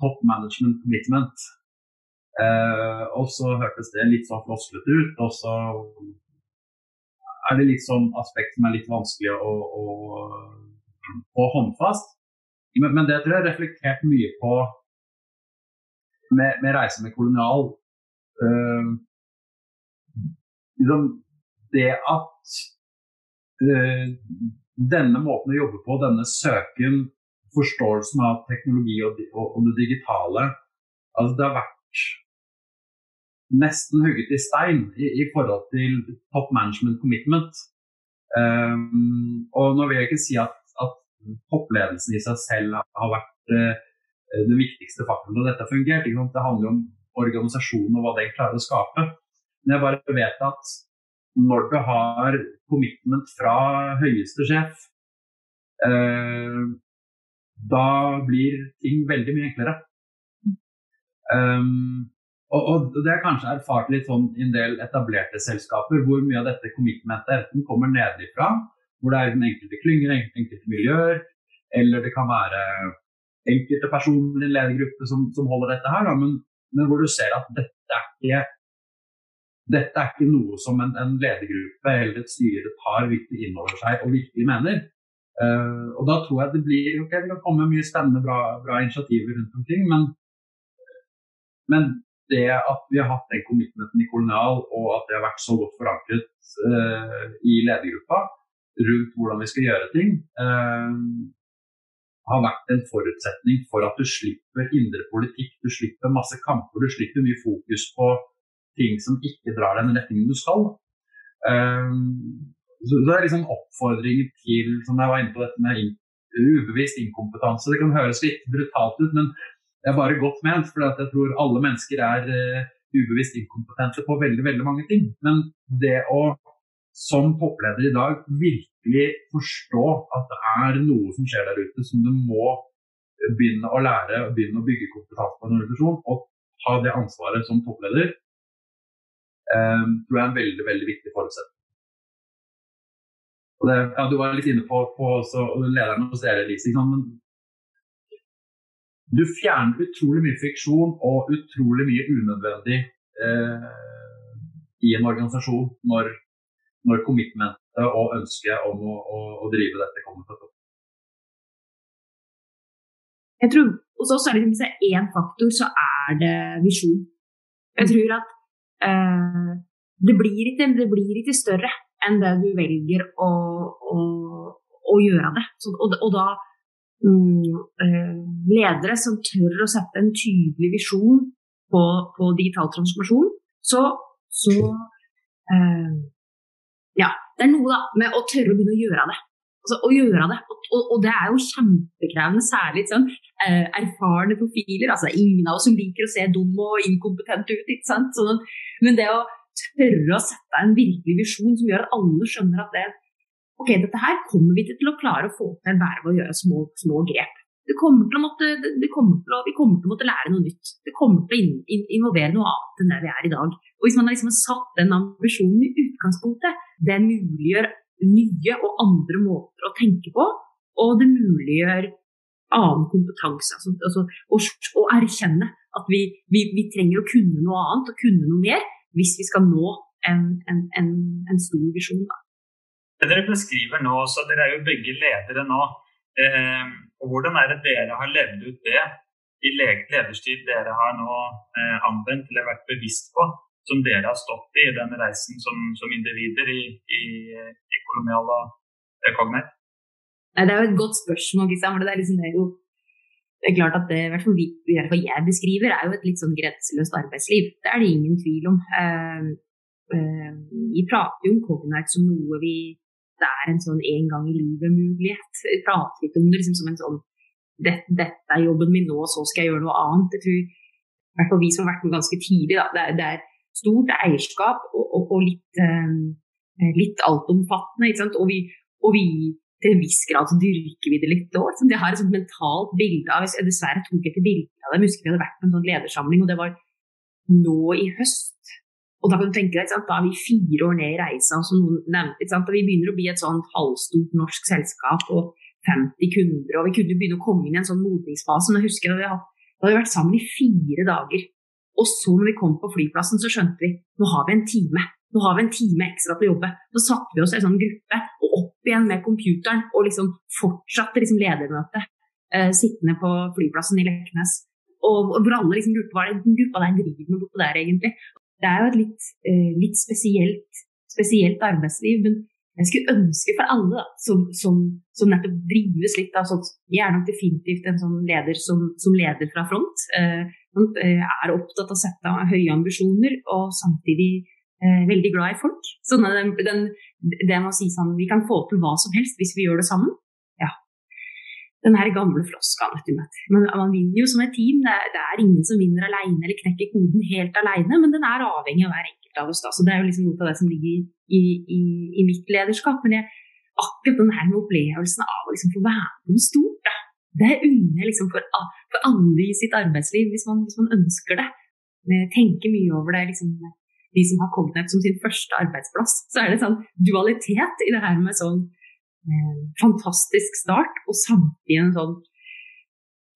top management commitment. Eh, og så hørtes det litt sånn flosklete ut, og så er det litt sånn aspekt som er litt vanskelig å, å få håndfast. Men, men, det tror jeg har reflektert mye på med, med reise med kolonial. Eh, liksom, det at eh, denne måten å jobbe på, denne søken, forståelsen av teknologi og, og, og det digitale altså Det har vært nesten hugget i stein i, i forhold til top management commitment. Um, og nå vil jeg ikke si at, at toppledelsen i seg selv har vært uh, den viktigste faktoren da dette har fungert. Det handler om organisasjonen og hva den klarer å skape. Men jeg bare vet at når du har commitment fra høyeste sjef, uh, da blir ting veldig mye enklere. Um, og, og, det er kanskje erfart litt sånn i en del etablerte selskaper, hvor mye av dette commitmentet enten kommer nedenfra, hvor det er den enkelte klynger, enkelte miljøer, eller det kan være enkelte personer i en ledergruppe som, som holder dette her, da, men, men, hvor du ser at dette er ikke dette er ikke noe som en, en ledergruppe eller et styre tar virkelig inn over seg og virkelig mener. Uh, og da tror jeg det blir okay, det kan mye spennende, bra, bra initiativer rundt omkring. Men, men, det at vi har hatt den commitmenten i Kolonial, og at det har vært så godt forankret uh, i ledergruppa rundt hvordan vi skal gjøre ting, uh, har vært en forutsetning for at du slipper indre politikk, du slipper masse kamper, du slipper mye fokus på ting som ikke drar den retningen du skal. Um, så det er liksom oppfordringer til, som jeg var inne på dette med ubevisst inkompetanse. Det kan høres litt brutalt ut, men det er bare godt ment. For jeg tror alle mennesker er uh, ubevisst inkompetente på veldig, veldig mange ting. Men det å som toppleder i dag virkelig forstå at det er noe som skjer der ute som du må begynne å lære begynne å bygge kompetanse på en organisasjon, og ha det ansvaret som toppleder, um, tror jeg er en veldig, veldig viktig forutsetning. Det, ja, du var litt inne på, på lederen hos dere, Lise. Men du fjerner utrolig mye friksjon og utrolig mye unødvendig eh, i en organisasjon når, når commitmentet og ønsket om å, å, å drive dette kommer til topp. Jeg tror hos oss er det liksom, hvis én faktor, så er det visjon. Jeg tror at eh, det, blir ikke, det, blir ikke, større enn det du velger å, å, å gjøre det. Så, og, og, da ledere som tør å sette en tydelig visjon på, på digital transformasjon, så, så eh, Ja, det er noe da med å tørre å begynne å gjøre det. Altså, å gjøre det. Og, og, og, det er jo kjempekrevende, særlig sånn, eh, erfarne profiler. altså Ingen av oss som liker å se dum og inkompetent ut. ikke sant? Sånn, men det å tørre å sette en virkelig visjon som gjør at alle skjønner at det, ok, dette her kommer vi til å klare å få til bare ved å gjøre små, små grep. Kommer måtte, kommer å, vi kommer til å måtte lære noe nytt. Det kommer til å in, in, involvere noe annet enn det vi er i dag. Og Hvis man har liksom satt den ambisjonen i utgangspunktet, det muliggjør nye og andre måter å tenke på, og det muliggjør annen kompetanse. Altså, altså, å, å, erkjenne at vi, vi, vi, trenger å kunne noe annet og kunne noe mer hvis vi skal nå en, en, en, en stor visjon. Da. Det dere beskriver nå, så Dere er jo begge ledere nå. Eh, og Hvordan er det dere har levd ut det i lederstid dere har nå eh, anvendt eller vært bevisst på? som dere har stått i den reisen som, som individer i, i, i kolonial og Cognite? Det er jo et godt spørsmål. Liksom. Det, er liksom, det, er jo, det er klart at det i hvert fall, vi, i hvert fall jeg beskriver, er jo et litt sånn grenseløst arbeidsliv. Det er det ingen tvil om. Uh, vi prater jo om Cognite som noe vi Det er en sånn en gang i livet-mulighet. prate ikke om det liksom som en sånn dette, dette, er jobben min nå, så skal jeg gjøre noe annet. Jeg tror i hvert fall vi som har vært med ganske tidlig, da, det, er, det er stort eierskap og, og, og litt, eh, litt altomfattende. Og vi, og, vi, til en viss grad så dyrker vi det litt òg. Jeg har et sånt mentalt bilde av dessverre tok jeg ikke bilde av det. Jeg husker vi hadde vært på en sånn ledersamling, og det var nå i høst. Og da kan du tenke deg, da er vi fire år ned i reisa, som noen nevnte. Da vi begynner å bli et sånn halvstort norsk selskap og 50 kunder. Og vi kunne begynne å komme inn i en sånn modningsfase. Men jeg husker da vi hadde vært sammen i fire dager. Og så når vi kom på flyplassen, så skjønte vi nå har vi en time. Nå har vi en time ekstra til å jobbe. Så satte vi oss i en sånn gruppe og opp igjen med computeren og liksom fortsatte liksom ledermøtet eh, sittende på flyplassen i Leknes. Og, og hvor alle liksom lurte hva den gruppa der driver med bortpå der egentlig. Det er jo et litt, eh, litt spesielt, spesielt, arbeidsliv. men jeg skulle ønske for alle da, som, som, som, nettopp drives litt av sånt Jeg er nok definitivt en sånn leder som, som leder fra front. Eh, Eh, er opptatt av å sette høye ambisjoner og samtidig veldig glad i folk. Sånn den, den, det med å si sånn Vi kan få til hva som helst hvis vi gjør det sammen. Den her gamle du. Men man vinner jo som et team. Det er, det er ingen som vinner alene eller knekker koden helt alene, men den er avhengig av hver enkelt av oss. Da. Så det er jo liksom noe av det som ligger i, i, i mitt lederskap. Men jeg, akkurat den her med opplevelsen av å liksom få være med noe stort, da det unner jeg liksom for, for, alle i sitt arbeidsliv, hvis man, hvis man ønsker det. Tenker mye over det. Liksom, de som har kommet som sin første arbeidsplass. Så er det sånn dualitet i det her med sånn fantastisk start, og samtidig en sånn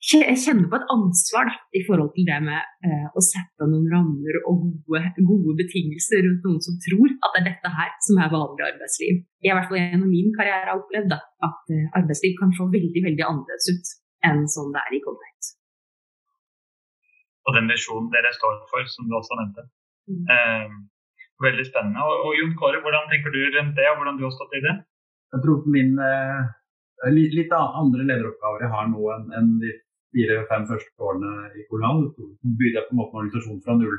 jeg kjenner på et ansvar da, i forhold til det med eh, å sette noen rammer og gode, gode, betingelser rundt noen som tror at det er dette her som er vanlig arbeidsliv. Jeg i hvert fall gjennom min karriere har opplevd da, at eh, arbeidsliv kan se veldig veldig annerledes ut enn sånn det er i Cognite. Og den visjonen dere står for, som du også nevnte. Mm. Eh, veldig spennende. Og, og Jon Kåre, hvordan tenker du rundt det, og hvordan du har stått i det? Jeg tror min litt, litt andre lederoppgaver jeg har nå enn en de fire-fem første årene i kolonial, bygde jeg på en måte en organisasjon fra 0,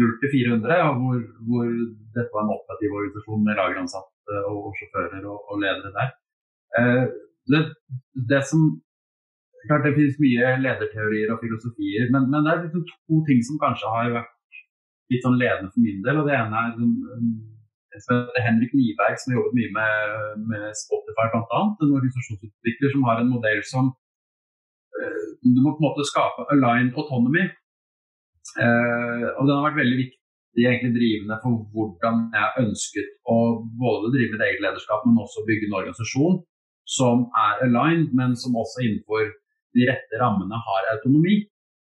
0 til 400, hvor, hvor, dette var en operativ organisasjon med lageransatte og, sjåfører og, og, ledere der. Eh, det, det, som klart Det finnes mye lederteorier og filosofier, men, men det er liksom to ting som kanskje har vært litt sånn ledende for min del. og Det ene er liksom, heter Henrik Niberg, som har jobbet mye med, med Spotify bl.a. En organisasjonsutvikler som har en modell som du må på en måte skape aligned autonomy. Uh, og den har vært veldig viktig egentlig drivende for hvordan jeg ønsket å både drive mitt eget lederskap, men også bygge en organisasjon som er aligned, men som også innenfor de rette rammene har autonomi.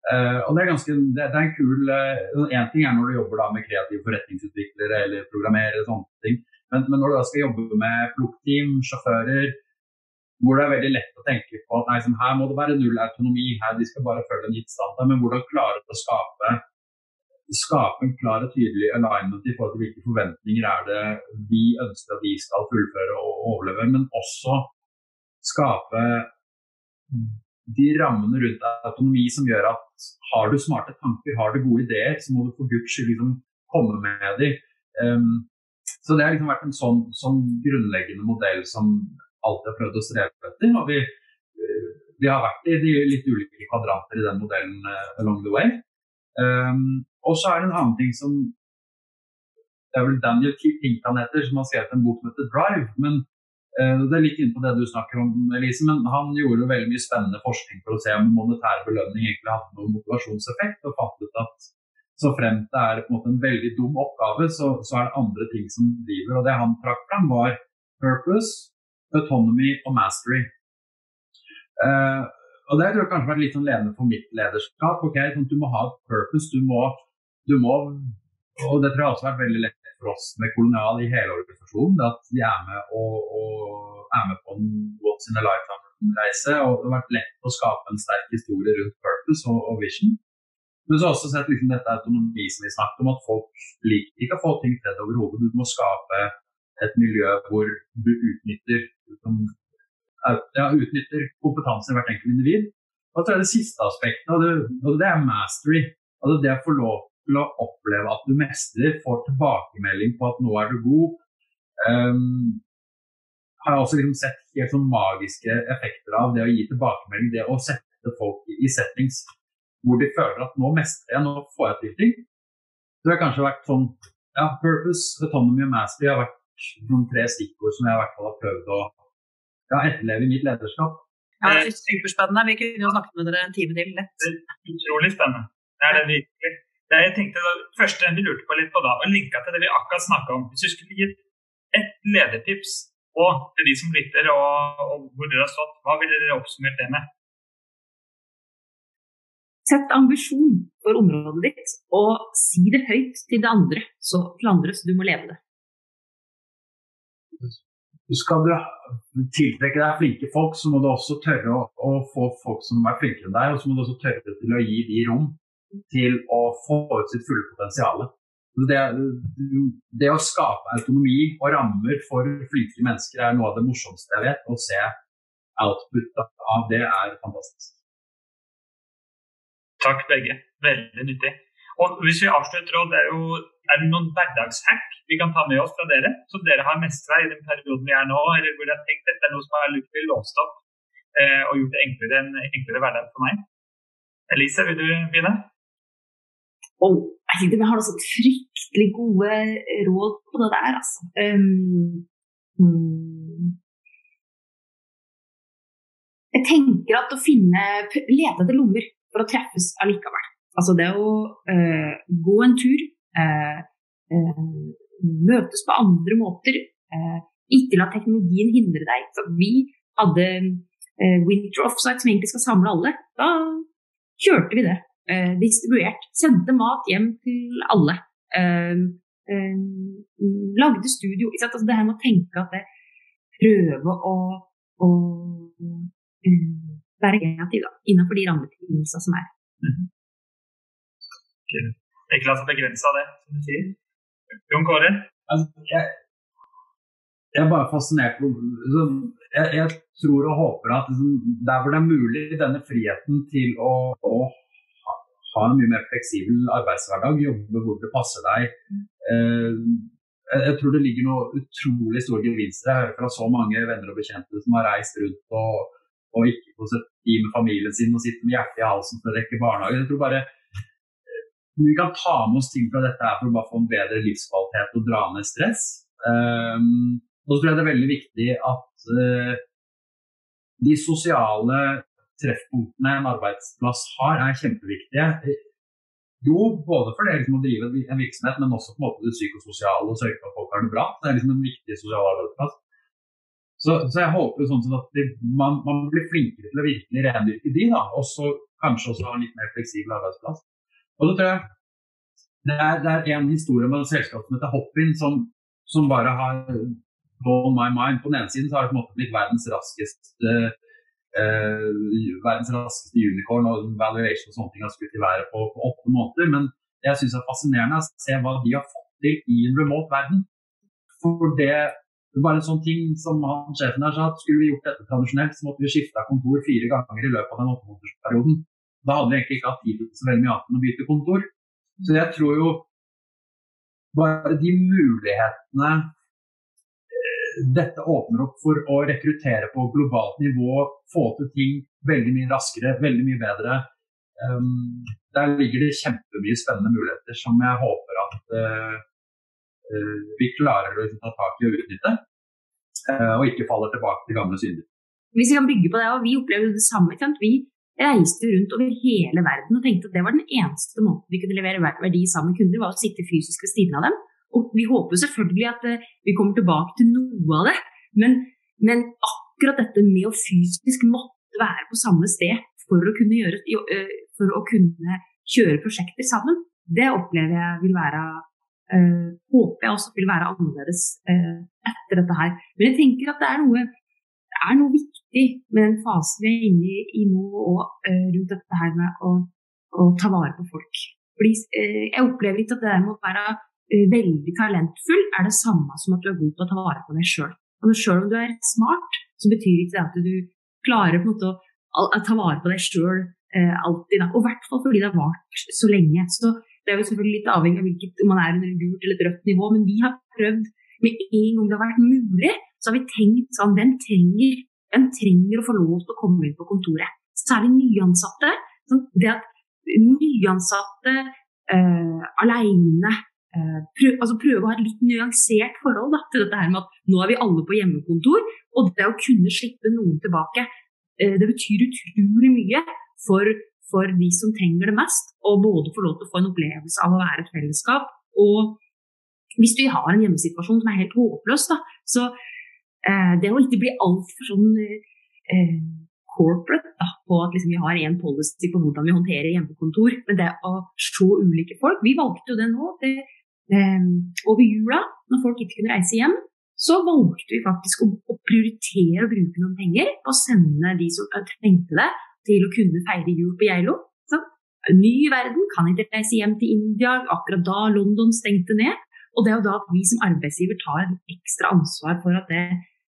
Uh, og det er ganske, det, det er en kul Én uh, ting er når du jobber da med kreative forretningsutviklere eller programmerere, sånne ting. Men, men, når du da skal jobbe med plukkteam, sjåfører, hvor det er veldig lett å tenke på at nei, som, her må det være null autonomi, her de skal bare følge en gitt standard, men hvordan klare å skape, skape en klar og tydelig alignment i forhold til hvilke forventninger er det vi ønsker at de skal fullføre og overleve, men også skape de rammene rundt autonomi som gjør at har du smarte tanker, har du gode ideer, så må du for guds skyld liksom komme med dem. Um, så det har liksom vært en sånn, sånn, grunnleggende modell som alltid har prøvd å streve etter. Og vi, vi, har vært i de litt ulike kvadranter i den modellen uh, along the way. Um, og så er det en annen ting som Det er vel Daniel Pink heter, som har skrevet en bok som heter 'Drive'. men Eh, det er litt inn på det du snakker om, Elise, men han gjorde veldig mye spennende forskning for å se om monetær belønning egentlig hadde noen motivasjonseffekt, og fant ut at så fremt det er en, en veldig dum oppgave, så, så, er det andre ting som driver. Og det han trakk fram, var purpose, autonomy og mastery. Uh, og det tror jeg kanskje vært litt sånn ledende for mitt lederskap. ok, sånn, Du må ha et purpose, du må, du må og det tror jeg også har vært veldig lett for oss med kolonial i hele organisasjonen. at de er med, og, og er med på en What's in a Lifetime-reise. og Det har vært lett å skape en sterk historie rundt purpose og, og vision. Men så har jeg også sett liksom dette autonomi som vi snakket om, at folk liker ikke å få ting til over hodet. Du må skape et miljø hvor du utnytter, liksom, ja, utnytter kompetansen i hvert enkelt individ. Og så er det siste aspektet, og det, og det er mastery. Altså det å få lov til å oppleve at du mestrer, får tilbakemelding på at nå er du god. Um, har jeg også liksom sett helt sånn magiske effekter av det å gi tilbakemelding. Det å sette folk i settings hvor de føler at nå mestrer jeg, nå får jeg til ting. Det har kanskje vært sånn ja, Purpose, autonomy og mastery har vært noen tre stikkord som jeg i hvert fall har prøvd å ja, etterleve i mitt lederskap. Ja, det er Superspennende. Vi kunne jo snakket med dere en time til. lett. Utrolig spennende. Det er det virkelig. Det jeg tenkte det første vi lurte på litt på da, og linka til det vi akkurat snakka om. Hvis du skulle gitt ett ledertips og til de som lytter, og, og hvor dere har stått, hva ville dere oppsummert det med? Sett ambisjon for området ditt, og si det høyt til det andre, så, til andre, så du må leve det. Skal du tiltrekke deg flinke folk, så må du også tørre å, å få folk som er flinkere enn deg, og så må du også tørre til å gi de rom til å få ut sitt fulle potensial. Det, det, å skape autonomi og rammer for flinke mennesker er noe av det morsomste jeg vet. Å se output av det er fantastisk. Takk begge. Veldig nyttig. Og hvis vi avslutter, det er, jo, er det noen hverdagshack vi kan ta med oss fra dere, som dere har mestra i den perioden vi er nå, eller hvor dere har tenkt dette er noe som har lykkelig låst opp eh, og gjort det enklere, en enklere hverdag for meg? Elise, vil du begynne? Og jeg vi har så fryktelig gode råd på det der, altså. Um, jeg tenker at å finne Lete etter lommer for å treffes allikevel. Altså det å uh, gå en tur, uh, uh, møtes på andre måter. ikke la teknologien hindre deg. Så vi hadde Winter Offsite som egentlig skal samle alle. Da kjørte vi det eh, distribuert. Sendte mat hjem til alle. Eh, eh, lagde studio. Altså det her med å tenke at det prøve å, å um, være kreativ da, innenfor de rammebetingelsene som er. Mm. Okay. Ikke la seg begrense av det, som du sier. Jon Kåre? Altså, jeg, jeg, er bare fascinert liksom, jeg, jeg, tror og håper at liksom, der hvor det er mulig, denne friheten til å, å ha en mye mer fleksibel arbeidshverdag, jobbe hvor det passer deg. Eh, jeg tror det ligger noe utrolig store gevinster. Jeg hører fra så mange venner og bekjente som har reist rundt og, og ikke fått sett tid med familien sin og sitter med hjertet i halsen for å rekke barnehage. Jeg tror bare eh, vi kan ta med oss ting fra dette her for å bare få en bedre livskvalitet og dra ned stress. Um, så tror jeg det er veldig viktig at uh, de sosiale treffpunktene en arbeidsplass har, er kjempeviktige. Jo, både for det liksom, å drive en virksomhet, men også på en måte det psykososiale og sørge for at folk har det bra. Det er liksom en viktig sosial arbeidsplass. Så, så jeg håper sånn at det, man, man, blir flinkere til å virkelig rendyrke de, da, og så kanskje også ha en litt mer fleksibel arbeidsplass. Og da tror jeg det er, det er en historie med et selskap som heter Hoppin, som, som bare har blown my mind. På den ene siden så har det på en måte blitt verdens raskeste eh, verdens raskeste unicorn og valuation og sånne ting har skutt i været på, på åtte måneder. Men det jeg syns er fascinerende, er å se hva de har fått til i en remote verden. For det bare en sånn ting som han, sjefen der sa, at skulle vi gjort dette tradisjonelt, så måtte vi skifta kontor fire ganger i løpet av den åttemånedersperioden. Da hadde vi egentlig ikke hatt tid til så veldig mye annet enn å bytte kontor. Så jeg tror jo bare de mulighetene dette åpner opp for å rekruttere på globalt nivå, få til ting veldig mye raskere, veldig mye bedre. Um, der ligger det kjempemye spennende muligheter som jeg håper at uh, uh, vi klarer å ta tak i og utnytte. Uh, og ikke faller tilbake til gamle synder. Hvis vi kan bygge på det, og vi opplevde det samme. Vi reiste rundt over hele verden og tenkte at det var den eneste måten vi kunne levere verdi sammen med kunder, var å sitte fysisk ved siden av dem og vi håper selvfølgelig at eh, vi kommer tilbake til noe av det. Men, men akkurat dette med å fysisk måtte være på samme sted for å kunne, gjøre, eh, for å kunne kjøre prosjekter sammen, det opplever jeg vil være øh, Håper jeg også vil være annerledes øh, etter dette her. Men jeg tenker at det er noe, det er noe viktig med den fasen vi er inne i, nå, og øh, rundt dette her med å, å, ta vare på folk. Fordi Jeg opplever ikke at det med å være veldig talentfull, er det samme som at du er god til å ta vare på deg sjøl. Sjøl om du er smart, så betyr ikke det at du klarer på en måte å, ta vare på deg sjøl eh, alltid. Da. Og i hvert fall fordi det har vart så lenge. Så det er jo selvfølgelig litt avhengig av hvilket, om man er under et gult eller et rødt nivå, men vi har prøvd med en gang det har vært mulig, så har vi tenkt sånn Hvem trenger, hvem trenger å få lov til å komme inn på kontoret? Særlig nyansatte. Sånn, det at nyansatte eh, aleine Eh, prøve, altså prøve å ha et litt nyansert forhold da, til dette her med at nå er vi alle på hjemmekontor. Og det å kunne slippe noen tilbake, eh, det betyr utrolig mye for, for, de som trenger det mest. Og både få lov til å få en opplevelse av å være et fellesskap. Og hvis vi har en hjemmesituasjon som er helt håpløs, da, så eh, det å ikke bli altfor sånn eh, corporate da, på at liksom, vi har én policy på hvordan vi håndterer hjemmekontor. Men det å se ulike folk Vi valgte jo det nå. Det over jula, når folk ikke kunne reise hjem, så valgte vi faktisk å, å prioritere å bruke noen penger på å sende de som trengte det, til å kunne feire jul på Geilo. Ny verden, kan ikke reise hjem til India akkurat da London stengte ned. Og det er jo da vi som arbeidsgiver tar et ekstra ansvar for at det,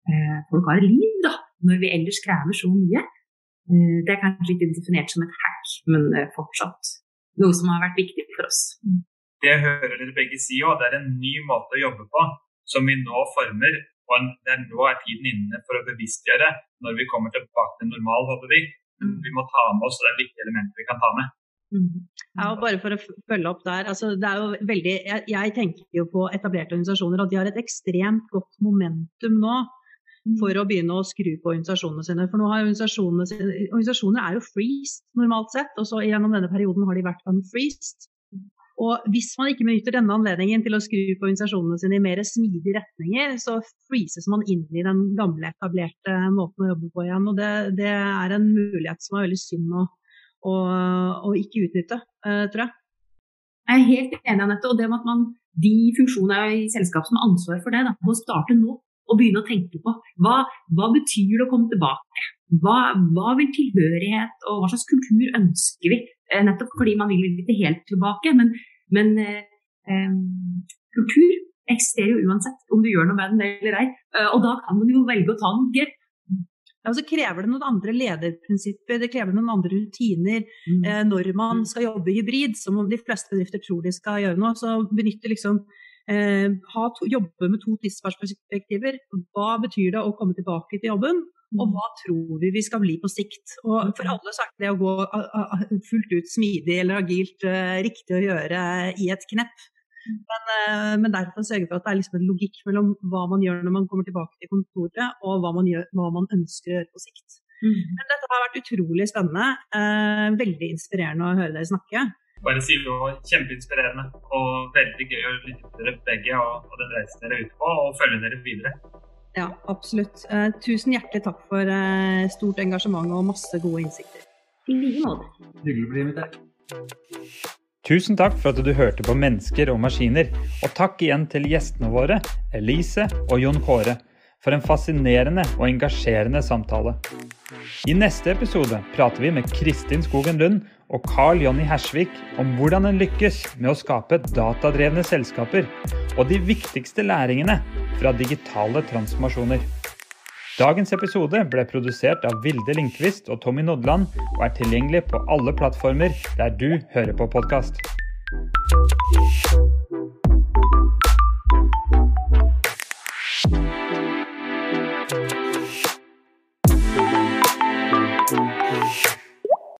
eh, folk har et liv, da, når vi ellers krever så mye. Eh, det er kanskje ikke definert som et hack, men eh, fortsatt noe som har vært viktig for oss. Mm det hører dere begge si òg, det er en ny måte å jobbe på som vi nå former. Og det er nå er tiden inne for å bevisstgjøre når vi kommer tilbake til normal, håper vi. Vi må ta med oss det er viktige elementer vi kan ta med. Ja, og bare for å følge opp der, altså det er jo veldig, jeg, jeg, tenker jo på etablerte organisasjoner, og de har et ekstremt godt momentum nå for å begynne å skru på organisasjonene sine. For nå har organisasjonene sine, Organisasjoner er jo freezed normalt sett, og så gjennom denne perioden har de vært unfreezed. Og hvis man ikke benytter denne anledningen til å skru på organisasjonene sine i mer smidige retninger, så freezes man inn i den gamle, etablerte måten å jobbe på igjen. Og det, det er en mulighet som er veldig synd å, å, å ikke utnytte, uh, tror jeg. Jeg er helt enig, Anette. Og det med at man, de funksjonene i selskapet som har ansvar for det, da, må starte nå og begynne å tenke på hva, hva betyr det å komme tilbake? Hva, hva vil tilhørighet og hva slags kultur ønsker vi? Eh, nettopp fordi man vil ikke helt tilbake. Men, men eh, eh, kultur eksisterer jo uansett om du gjør noe med den eller ei. Eh, og da kan man jo velge å ta noen grep. Ja, og så krever det noen andre lederprinsipper, det krever noen andre rutiner. Mm. Eh, når man skal jobbe hybrid, som de fleste bedrifter tror de skal gjøre nå, så benytter liksom eh, to, jobbe med to tidsperspektiver. Hva betyr det å komme tilbake til jobben, og mm. hva tror vi vi skal bli på sikt? Og for alle så er det å gå fullt ut smidig eller agilt uh, riktig å gjøre i et knepp. Mm. Men, uh, men derfor sørge for at det er liksom en logikk mellom hva man gjør når man kommer tilbake til kontoret, og hva man, gjør, hva man ønsker å gjøre på sikt. Mm. Men dette har vært utrolig spennende. Uh, veldig inspirerende å høre dere snakke. bare si det var kjempeinspirerende og veldig gøy å lytte til dere begge og, og den reisen dere er ute på, og følge dere videre. Ja, absolutt. Eh, tusen hjertelig takk for eh, stort engasjement og masse gode innsikter. I like måte. Hyggelig å bli invitert. Tusen takk for at du hørte på Mennesker og maskiner, og takk igjen til gjestene våre, Elise og Jon Kåre, for en fascinerende og engasjerende samtale. I neste episode prater vi med Kristin Skogen Lund og Carl Jonny Hersvik om hvordan en lykkes med å skape datadrevne selskaper, og de viktigste læringene fra digitale transformasjoner. Dagens episode ble produsert av Vilde Lindqvist og Tommy Nodland, og er tilgjengelig på alle plattformer der du hører på podkast.